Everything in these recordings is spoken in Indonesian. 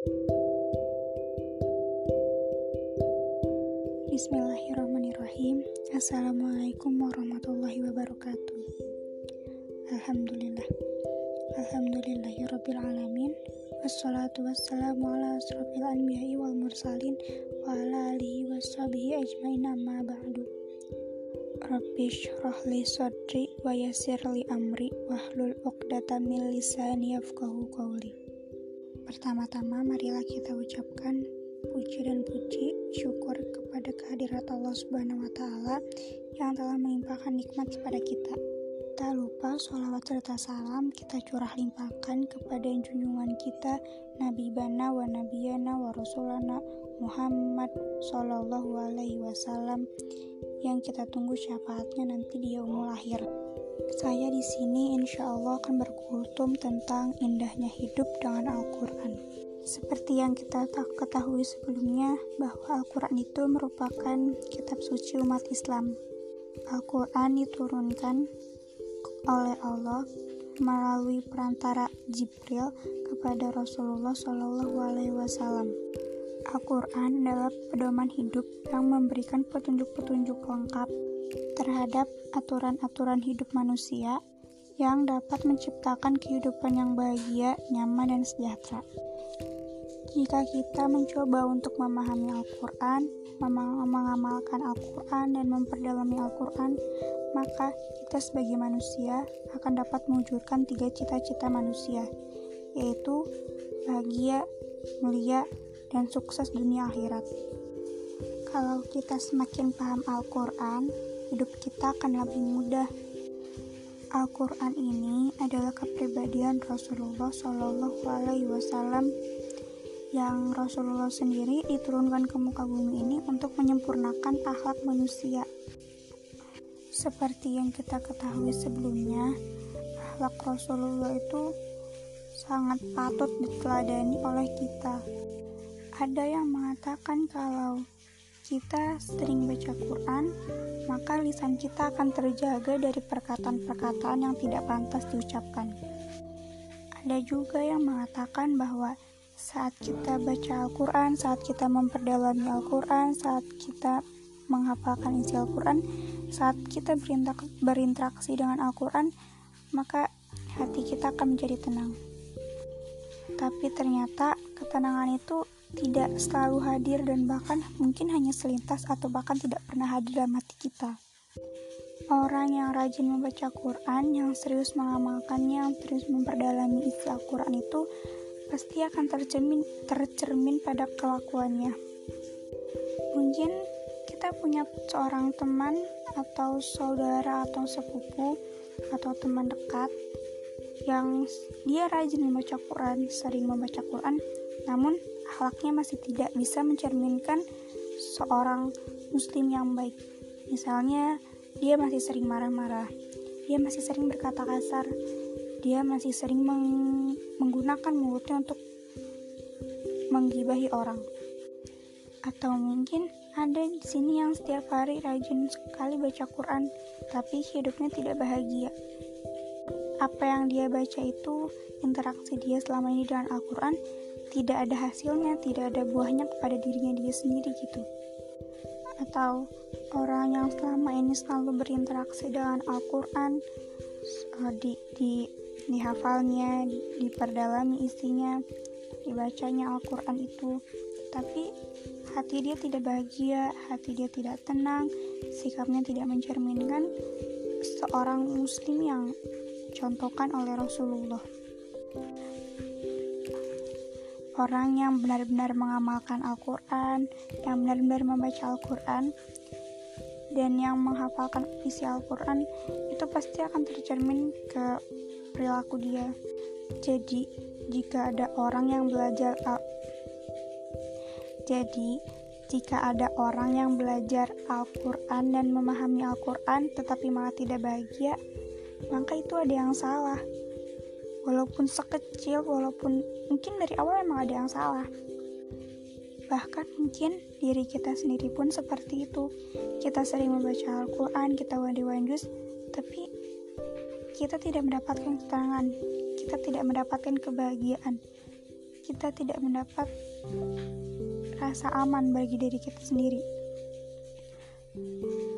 Bismillahirrahmanirrahim. Assalamualaikum warahmatullahi wabarakatuh. Alhamdulillah. Alhamdulillahirrabbilalamin. Wassalatu wassalamu ala asrafil anbiya'i wal mursalin Wa ala alihi wassabihi ajmain amma ba'du. Rabbi syrah li sadri wa yasir li amri Wahlul uqdata min lisani yafqahu qawli Pertama-tama marilah kita ucapkan puji dan puji syukur kepada kehadirat Allah Subhanahu wa taala yang telah melimpahkan nikmat kepada kita. Tak lupa sholawat serta salam kita curah limpahkan kepada junjungan kita Nabi Bana wa Nabiyana wa Rasulana Muhammad Sallallahu Alaihi Wasallam yang kita tunggu syafaatnya nanti di yaumul akhir. Saya di sini insya Allah akan berkultum tentang indahnya hidup dengan Al-Quran. Seperti yang kita ketahui sebelumnya, bahwa Al-Quran itu merupakan kitab suci umat Islam. Al-Quran diturunkan oleh Allah melalui perantara Jibril kepada Rasulullah Shallallahu Alaihi Wasallam. Al-Quran adalah pedoman hidup yang memberikan petunjuk-petunjuk lengkap terhadap aturan-aturan hidup manusia yang dapat menciptakan kehidupan yang bahagia, nyaman, dan sejahtera. Jika kita mencoba untuk memahami Al-Quran, mengamalkan Al-Quran, dan memperdalami Al-Quran, maka kita sebagai manusia akan dapat mewujudkan tiga cita-cita manusia, yaitu bahagia, mulia, dan sukses dunia akhirat. Kalau kita semakin paham Al-Quran, hidup kita akan lebih mudah. Al-Quran ini adalah kepribadian Rasulullah Shallallahu Alaihi Wasallam yang Rasulullah sendiri diturunkan ke muka bumi ini untuk menyempurnakan akhlak manusia. Seperti yang kita ketahui sebelumnya, akhlak Rasulullah itu sangat patut diteladani oleh kita. Ada yang mengatakan kalau kita sering baca Quran, maka lisan kita akan terjaga dari perkataan-perkataan yang tidak pantas diucapkan. Ada juga yang mengatakan bahwa saat kita baca Al-Quran, saat kita memperdalami Al-Quran, saat kita menghafalkan isi Al-Quran, saat kita berinteraksi dengan Al-Quran, maka hati kita akan menjadi tenang. Tapi ternyata ketenangan itu tidak selalu hadir dan bahkan mungkin hanya selintas atau bahkan tidak pernah hadir dalam hati kita. Orang yang rajin membaca Quran, yang serius mengamalkannya, yang terus memperdalami isi Al-Quran itu pasti akan tercermin tercermin pada kelakuannya. Mungkin kita punya seorang teman atau saudara atau sepupu atau teman dekat yang dia rajin membaca Quran, sering membaca Quran, namun akhlaknya masih tidak bisa mencerminkan seorang muslim yang baik. Misalnya, dia masih sering marah-marah, dia masih sering berkata kasar, dia masih sering meng menggunakan mulutnya untuk menggibahi orang. Atau mungkin ada di sini yang setiap hari rajin sekali baca Quran, tapi hidupnya tidak bahagia. Apa yang dia baca itu, interaksi dia selama ini dengan Al-Quran, tidak ada hasilnya, tidak ada buahnya kepada dirinya dia sendiri gitu. Atau orang yang selama ini selalu berinteraksi dengan Al-Quran, eh, di, di dihafalnya, diperdalami isinya, dibacanya Al-Quran itu. Tapi hati dia tidak bahagia, hati dia tidak tenang, sikapnya tidak mencerminkan seorang muslim yang contohkan oleh Rasulullah. Orang yang benar-benar mengamalkan Al-Quran, yang benar-benar membaca Al-Quran, dan yang menghafalkan isi Al-Quran itu pasti akan tercermin ke perilaku dia. Jadi, jika ada orang yang belajar Al Jadi, jika ada orang yang belajar Al-Quran dan memahami Al-Quran tetapi malah tidak bahagia, maka itu ada yang salah. Walaupun sekecil, walaupun mungkin dari awal memang ada yang salah. Bahkan mungkin diri kita sendiri pun seperti itu. Kita sering membaca Al-Quran, kita wadi-wadus, tapi kita tidak mendapatkan ketenangan, kita tidak mendapatkan kebahagiaan, kita tidak mendapat rasa aman bagi diri kita sendiri.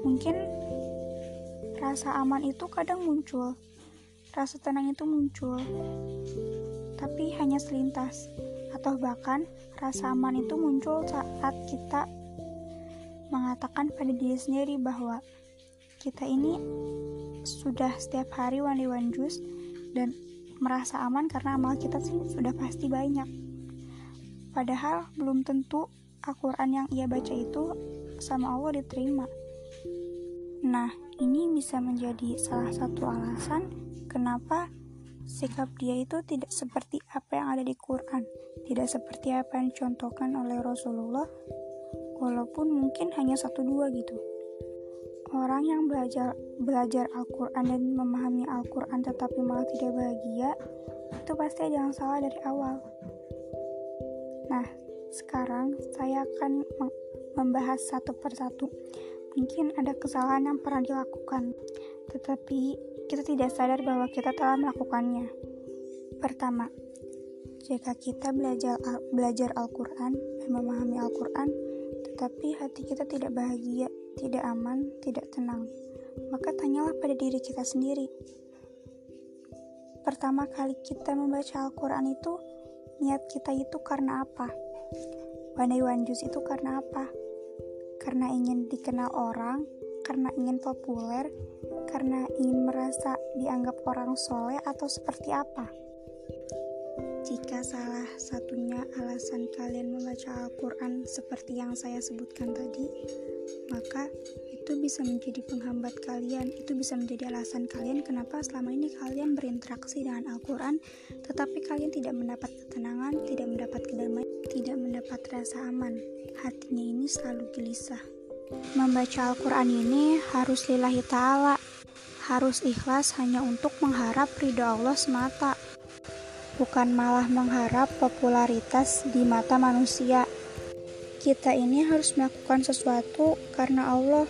Mungkin rasa aman itu kadang muncul, rasa tenang itu muncul, tapi hanya selintas, atau bahkan rasa aman itu muncul saat kita mengatakan pada diri sendiri bahwa kita ini sudah setiap hari one jus dan merasa aman karena amal kita sudah pasti banyak. Padahal belum tentu Al-Quran yang ia baca itu sama Allah diterima. Nah, ini bisa menjadi salah satu alasan kenapa sikap dia itu tidak seperti apa yang ada di Quran, tidak seperti apa yang dicontohkan oleh Rasulullah, walaupun mungkin hanya satu dua gitu. Orang yang belajar belajar Al-Quran dan memahami Al-Quran tetapi malah tidak bahagia, itu pasti ada yang salah dari awal. Nah, sekarang saya akan membahas satu persatu. Mungkin ada kesalahan yang pernah dilakukan, tetapi kita tidak sadar bahwa kita telah melakukannya. Pertama, jika kita belajar belajar Al-Quran dan memahami Al-Quran, tetapi hati kita tidak bahagia, tidak aman, tidak tenang, maka tanyalah pada diri kita sendiri. Pertama kali kita membaca Al-Quran itu, niat kita itu karena apa? Pandai Wanjus itu karena apa? Karena ingin dikenal orang, karena ingin populer, karena ingin merasa dianggap orang soleh atau seperti apa? Jika salah satunya alasan kalian membaca Al-Quran seperti yang saya sebutkan tadi, maka itu bisa menjadi penghambat kalian, itu bisa menjadi alasan kalian kenapa selama ini kalian berinteraksi dengan Al-Quran, tetapi kalian tidak mendapat ketenangan, tidak mendapat kedamaian, tidak mendapat rasa aman. Hatinya ini selalu gelisah. Membaca Al-Quran ini harus lillahi ta'ala, harus ikhlas hanya untuk mengharap ridho Allah semata bukan malah mengharap popularitas di mata manusia. Kita ini harus melakukan sesuatu karena Allah,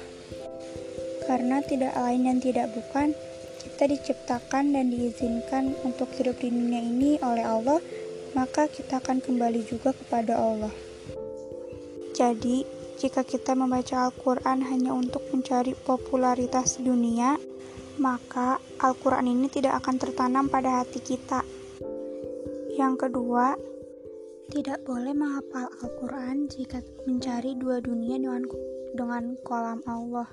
karena tidak lain dan tidak bukan kita diciptakan dan diizinkan untuk hidup di dunia ini oleh Allah, maka kita akan kembali juga kepada Allah. Jadi, jika kita membaca Al-Quran hanya untuk mencari popularitas dunia, maka Al-Quran ini tidak akan tertanam pada hati kita. Yang kedua, tidak boleh menghafal Al-Quran jika mencari dua dunia dengan, dengan kolam Allah.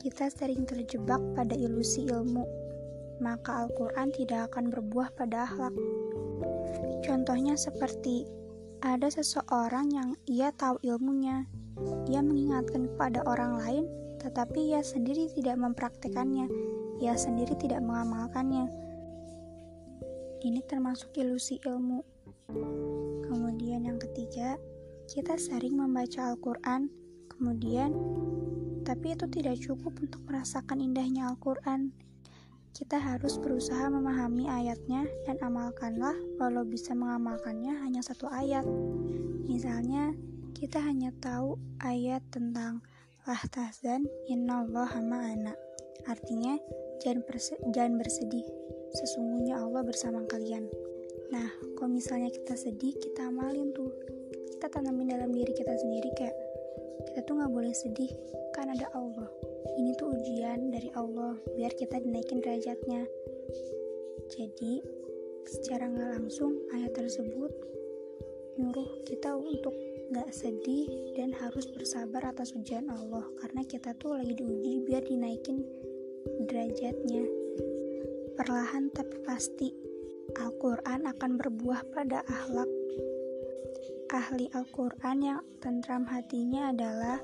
Kita sering terjebak pada ilusi ilmu, maka Al-Quran tidak akan berbuah pada akhlak. Contohnya seperti ada seseorang yang ia tahu ilmunya, ia mengingatkan kepada orang lain, tetapi ia sendiri tidak mempraktekannya, ia sendiri tidak mengamalkannya ini termasuk ilusi ilmu. Kemudian yang ketiga, kita sering membaca Al-Quran, kemudian tapi itu tidak cukup untuk merasakan indahnya Al-Quran. Kita harus berusaha memahami ayatnya dan amalkanlah walau bisa mengamalkannya hanya satu ayat. Misalnya, kita hanya tahu ayat tentang lah tahzan innallaha ma'ana. Artinya, jangan, jangan bersedih, sesungguhnya Allah bersama kalian. Nah, kalau misalnya kita sedih, kita amalin tuh. Kita tanamin dalam diri kita sendiri kayak kita tuh nggak boleh sedih kan ada Allah. Ini tuh ujian dari Allah biar kita dinaikin derajatnya. Jadi, secara nggak langsung ayat tersebut nyuruh kita untuk nggak sedih dan harus bersabar atas ujian Allah karena kita tuh lagi diuji biar dinaikin derajatnya. Perlahan tapi pasti, Al-Quran akan berbuah pada akhlak. Ahli Al-Quran yang tentram hatinya adalah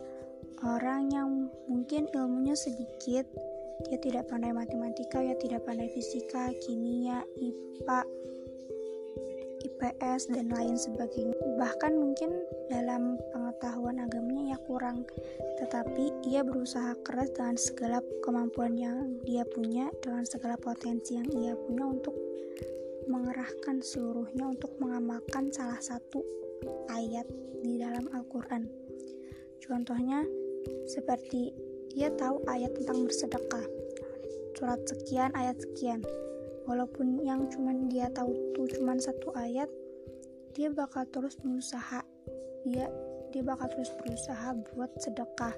orang yang mungkin ilmunya sedikit, dia tidak pandai matematika, ya tidak pandai fisika, kimia, IPA, IPS, dan lain sebagainya. Bahkan mungkin dalam pengetahuan agamanya ya kurang. Tetapi ia berusaha keras dengan segala kemampuan yang dia punya dengan segala potensi yang ia punya untuk mengerahkan seluruhnya untuk mengamalkan salah satu ayat di dalam Al-Quran. Contohnya seperti ia tahu ayat tentang bersedekah. Surat sekian ayat sekian walaupun yang cuman dia tahu tuh cuman satu ayat dia bakal terus berusaha. Dia dia bakal terus berusaha buat sedekah.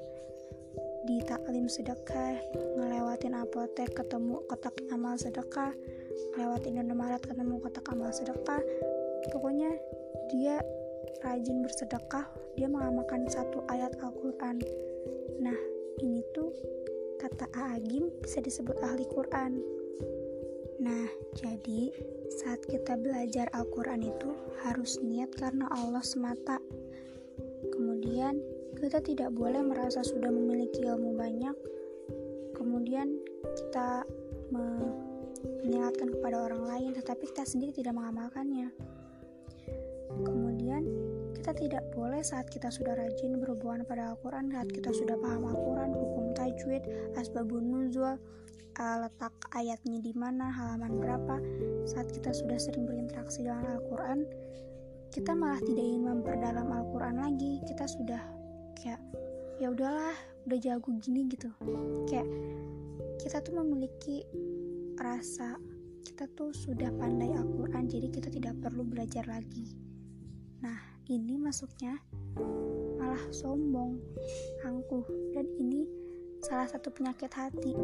Di taklim sedekah ngelewatin apotek ketemu kotak amal sedekah lewatin Indomaret ketemu kotak amal sedekah. Pokoknya dia rajin bersedekah dia mengamalkan satu ayat Al-Quran. Nah ini tuh kata Agim bisa disebut ahli Quran nah jadi saat kita belajar Al-Quran itu harus niat karena Allah semata. Kemudian kita tidak boleh merasa sudah memiliki ilmu banyak. Kemudian kita mengingatkan kepada orang lain tetapi kita sendiri tidak mengamalkannya. Kemudian kita tidak boleh saat kita sudah rajin berhubungan pada Al-Quran saat kita sudah paham Al-Quran hukum tajwid asbabun nuzul uh, letak ayatnya di mana halaman berapa saat kita sudah sering berinteraksi dengan Al-Quran kita malah tidak ingin memperdalam Al-Quran lagi. Kita sudah kayak ya udahlah udah jago gini gitu. Kayak kita tuh memiliki rasa kita tuh sudah pandai Al-Quran jadi kita tidak perlu belajar lagi. Nah ini masuknya malah sombong angkuh dan ini salah satu penyakit hati.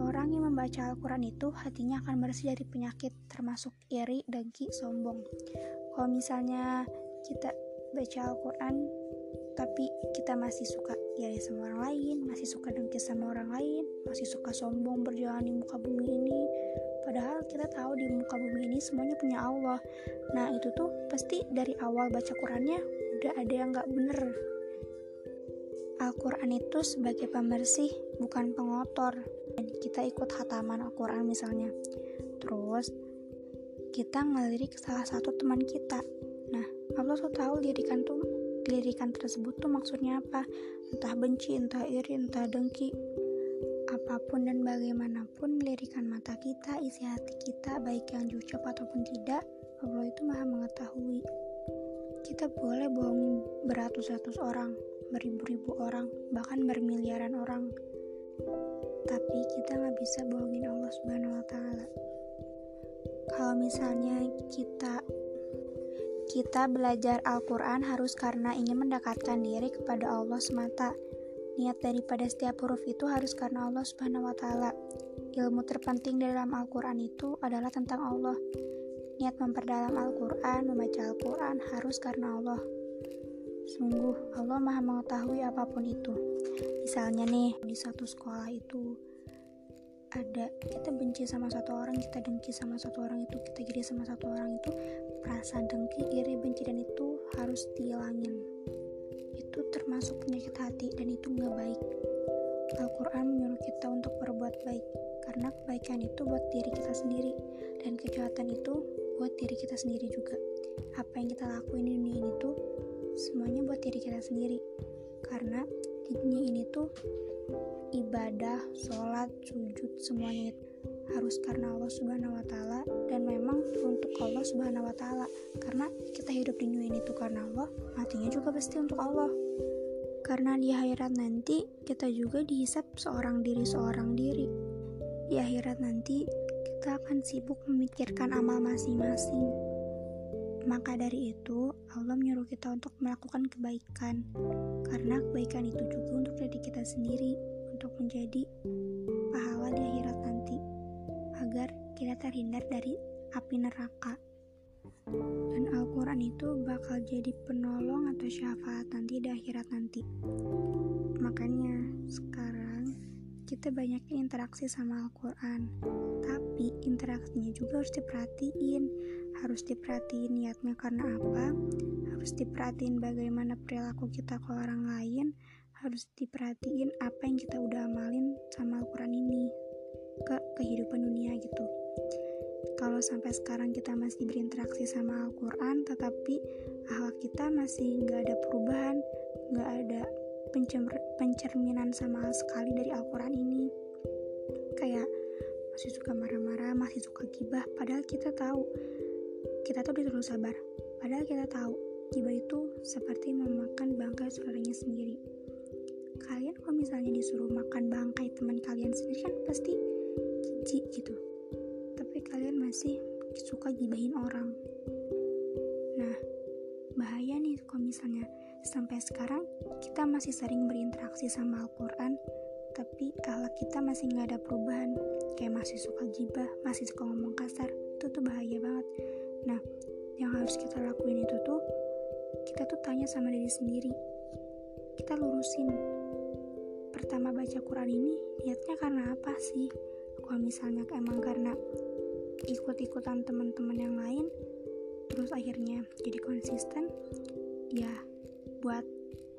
Orang yang membaca Al-Quran itu hatinya akan bersih dari penyakit termasuk iri, dengki, sombong. Kalau misalnya kita baca Al-Quran tapi kita masih suka iri sama orang lain masih suka dengki sama orang lain masih suka sombong berjalan di muka bumi ini padahal kita tahu di muka bumi ini semuanya punya Allah. Nah itu tuh pasti dari awal baca Qurannya udah ada yang gak bener Al-Quran itu sebagai pembersih bukan pengotor. Jadi kita ikut hataman Al-Quran misalnya. Terus kita ngelirik salah satu teman kita. Nah Allah tuh tahu lirikan tuh lirikan tersebut tuh maksudnya apa? Entah benci, entah iri, entah dengki. Apa pun dan bagaimanapun lirikan mata kita, isi hati kita baik yang diucap ataupun tidak Allah itu maha mengetahui. Kita boleh bohongin beratus-ratus orang beribu-ribu orang bahkan bermiliaran orang tapi kita nggak bisa bohongin Allah subhanahu wa ta'ala kalau misalnya kita kita belajar Al-Quran harus karena ingin mendekatkan diri kepada Allah semata. Niat daripada setiap huruf itu harus karena Allah Subhanahu wa Ta'ala. Ilmu terpenting dalam Al-Quran itu adalah tentang Allah. Niat memperdalam Al-Quran, membaca Al-Quran harus karena Allah. Sungguh, Allah Maha Mengetahui apa pun itu. Misalnya nih, di satu sekolah itu ada kita benci sama satu orang kita dengki sama satu orang itu kita jadi sama satu orang itu perasaan dengki iri benci dan itu harus dihilangin. Itu termasuk penyakit hati dan itu nggak baik. Al-Quran menyuruh kita untuk berbuat baik karena kebaikan itu buat diri kita sendiri dan kejahatan itu buat diri kita sendiri juga. Apa yang kita lakuin di dunia ini tuh semuanya buat diri kita sendiri karena di dunia ini tuh ibadah, sholat, sujud, semuanya itu harus karena Allah Subhanahu wa taala dan memang untuk Allah Subhanahu wa taala. Karena kita hidup di dunia ini tuh karena Allah, matinya juga pasti untuk Allah. Karena di akhirat nanti kita juga dihisap seorang diri seorang diri. Di akhirat nanti kita akan sibuk memikirkan amal masing-masing. Maka dari itu, Allah menyuruh kita untuk melakukan kebaikan, karena kebaikan itu juga untuk diri kita sendiri untuk menjadi pahala di akhirat nanti agar kita terhindar dari api neraka. Dan Al-Quran itu bakal jadi penolong atau syafaat nanti di akhirat nanti. Makanya sekarang kita banyak interaksi sama Al-Quran tapi interaksinya juga harus diperhatiin harus diperhatiin niatnya karena apa? Harus diperhatiin bagaimana perilaku kita ke orang lain. Harus diperhatiin apa yang kita udah amalin sama Al-Quran ini ke kehidupan dunia gitu. Kalau sampai sekarang kita masih berinteraksi sama Al-Quran tetapi akhlak kita masih nggak ada perubahan nggak ada pencer pencerminan sama sekali dari Al-Quran ini. Kayak masih suka marah-marah masih suka gibah padahal kita tahu kita tuh disuruh sabar. Padahal kita tahu gibah itu seperti memakan bangkai saudaranya sendiri. Kalian kalau misalnya disuruh makan bangkai teman kalian sendiri kan pasti jijik gitu. Tapi kalian masih suka gibahin orang. Nah bahaya nih kalau misalnya sampai sekarang kita masih sering berinteraksi sama Al-Quran tapi akhlak kita masih nggak ada perubahan kayak masih suka gibah masih suka ngomong kasar itu tuh bahaya banget nah yang harus kita lakuin itu tuh kita tuh tanya sama diri sendiri. Kita lurusin. Pertama baca Quran ini niatnya karena apa sih? Kalau misalnya emang karena ikut-ikutan teman-teman yang lain terus akhirnya jadi konsisten ya buat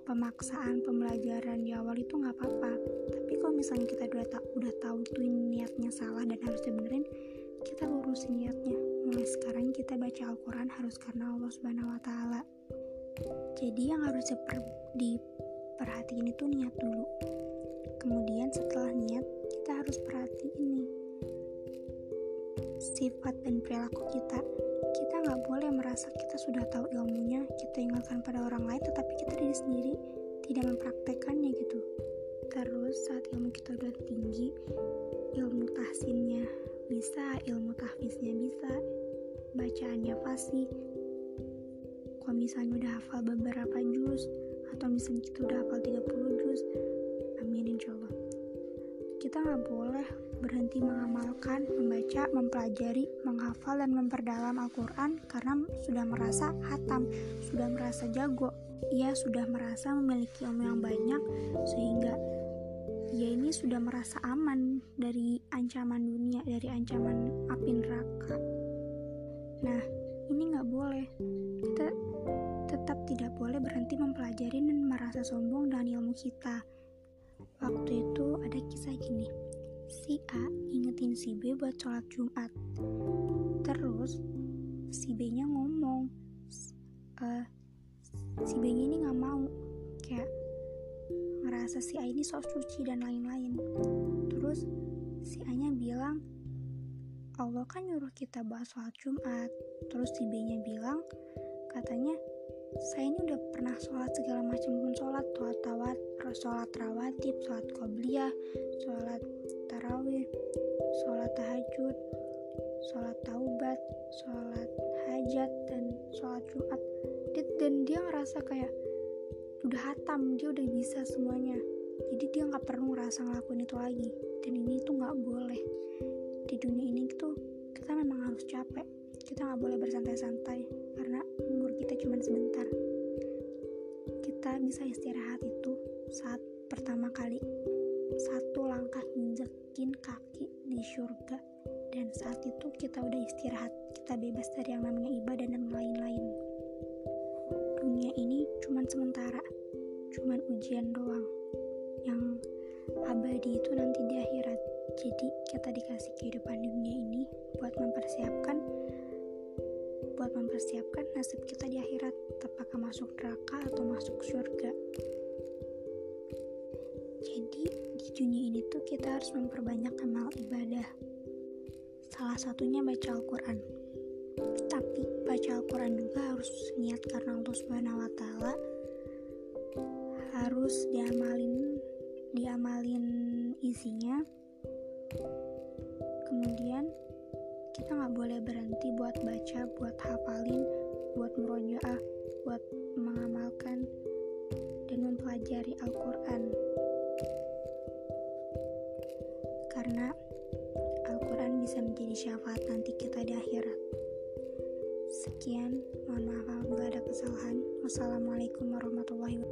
pemaksaan pembelajaran di awal itu nggak apa-apa. Tapi kalau misalnya kita udah tahu udah tahu tuh niatnya salah dan harus dibenerin kita lurusin niatnya. Mulai sekarang kita baca Al-Quran harus karena Allah Subhanahu Wa Taala. Jadi yang harus diper, diperhatiin itu niat dulu. Kemudian setelah niat kita harus perhatiin nih sifat dan perilaku kita. Kita nggak boleh merasa kita sudah tahu ilmunya kita ingatkan pada orang lain tetapi kita diri sendiri tidak mempraktekannya gitu. Terus saat ilmu kita udah tinggi ilmu tahsinnya bisa ilmu tahfiznya bisa bacaannya fasih kalau misalnya udah hafal beberapa juz atau misalnya kita udah hafal 30 juz amin insyaallah kita nggak boleh berhenti mengamalkan, membaca, mempelajari, menghafal, dan memperdalam Al-Quran karena sudah merasa hatam, sudah merasa jago. Ia sudah merasa memiliki ilmu yang banyak, sehingga ia ini sudah merasa aman dari ancaman dunia, dari ancaman api neraka. Nah, ini nggak boleh. Kita tetap tidak boleh berhenti mempelajari dan merasa sombong dengan ilmu kita. Waktu itu ada kisah gini si A ingetin si B buat sholat Jumat. Terus si B-nya ngomong, uh, si B-nya ini nggak mau, kayak ngerasa si A ini sok suci dan lain-lain. Terus si A-nya bilang, Allah kan nyuruh kita bahas sholat Jumat. Terus si B-nya bilang, katanya saya ini udah pernah sholat segala macam pun sholat, sholat tawat, sholat rawatib, sholat qobliyah, sholat tarawih, sholat tahajud, sholat taubat, sholat hajat, dan sholat jumat. Dan dia ngerasa kayak udah hatam, dia udah bisa semuanya. Jadi dia nggak perlu ngerasa ngelakuin itu lagi. Dan ini tuh nggak boleh. Di dunia ini tuh kita memang harus capek. Kita nggak boleh bersantai-santai karena umur kita cuma sebentar. Kita bisa istirahat itu saat pertama kali. Satu langkah nginjekin kaki di surga. Dan saat itu kita udah istirahat. Kita bebas dari yang namanya ibadah dan lain-lain. Dunia ini cuman sementara. Cuman ujian doang. Yang abadi itu nanti di akhirat jadi kita dikasih kehidupan dunia ini buat mempersiapkan buat mempersiapkan nasib kita di akhirat apakah masuk neraka atau masuk surga jadi di dunia ini tuh kita harus memperbanyak amal ibadah. Salah satunya baca Al-Quran. Tapi baca Al-Quran juga harus niat karena Allah Subhanahu wa taala harus diamalin diamalin isinya. Kemudian kita nggak boleh berhenti buat baca, buat hafalin, buat merojaah, buat mengamalkan dan mempelajari Al-Quran karena Al-Quran bisa menjadi syafaat nanti kita di akhirat. Sekian, mohon maaf apabila ada kesalahan. Wassalamualaikum warahmatullahi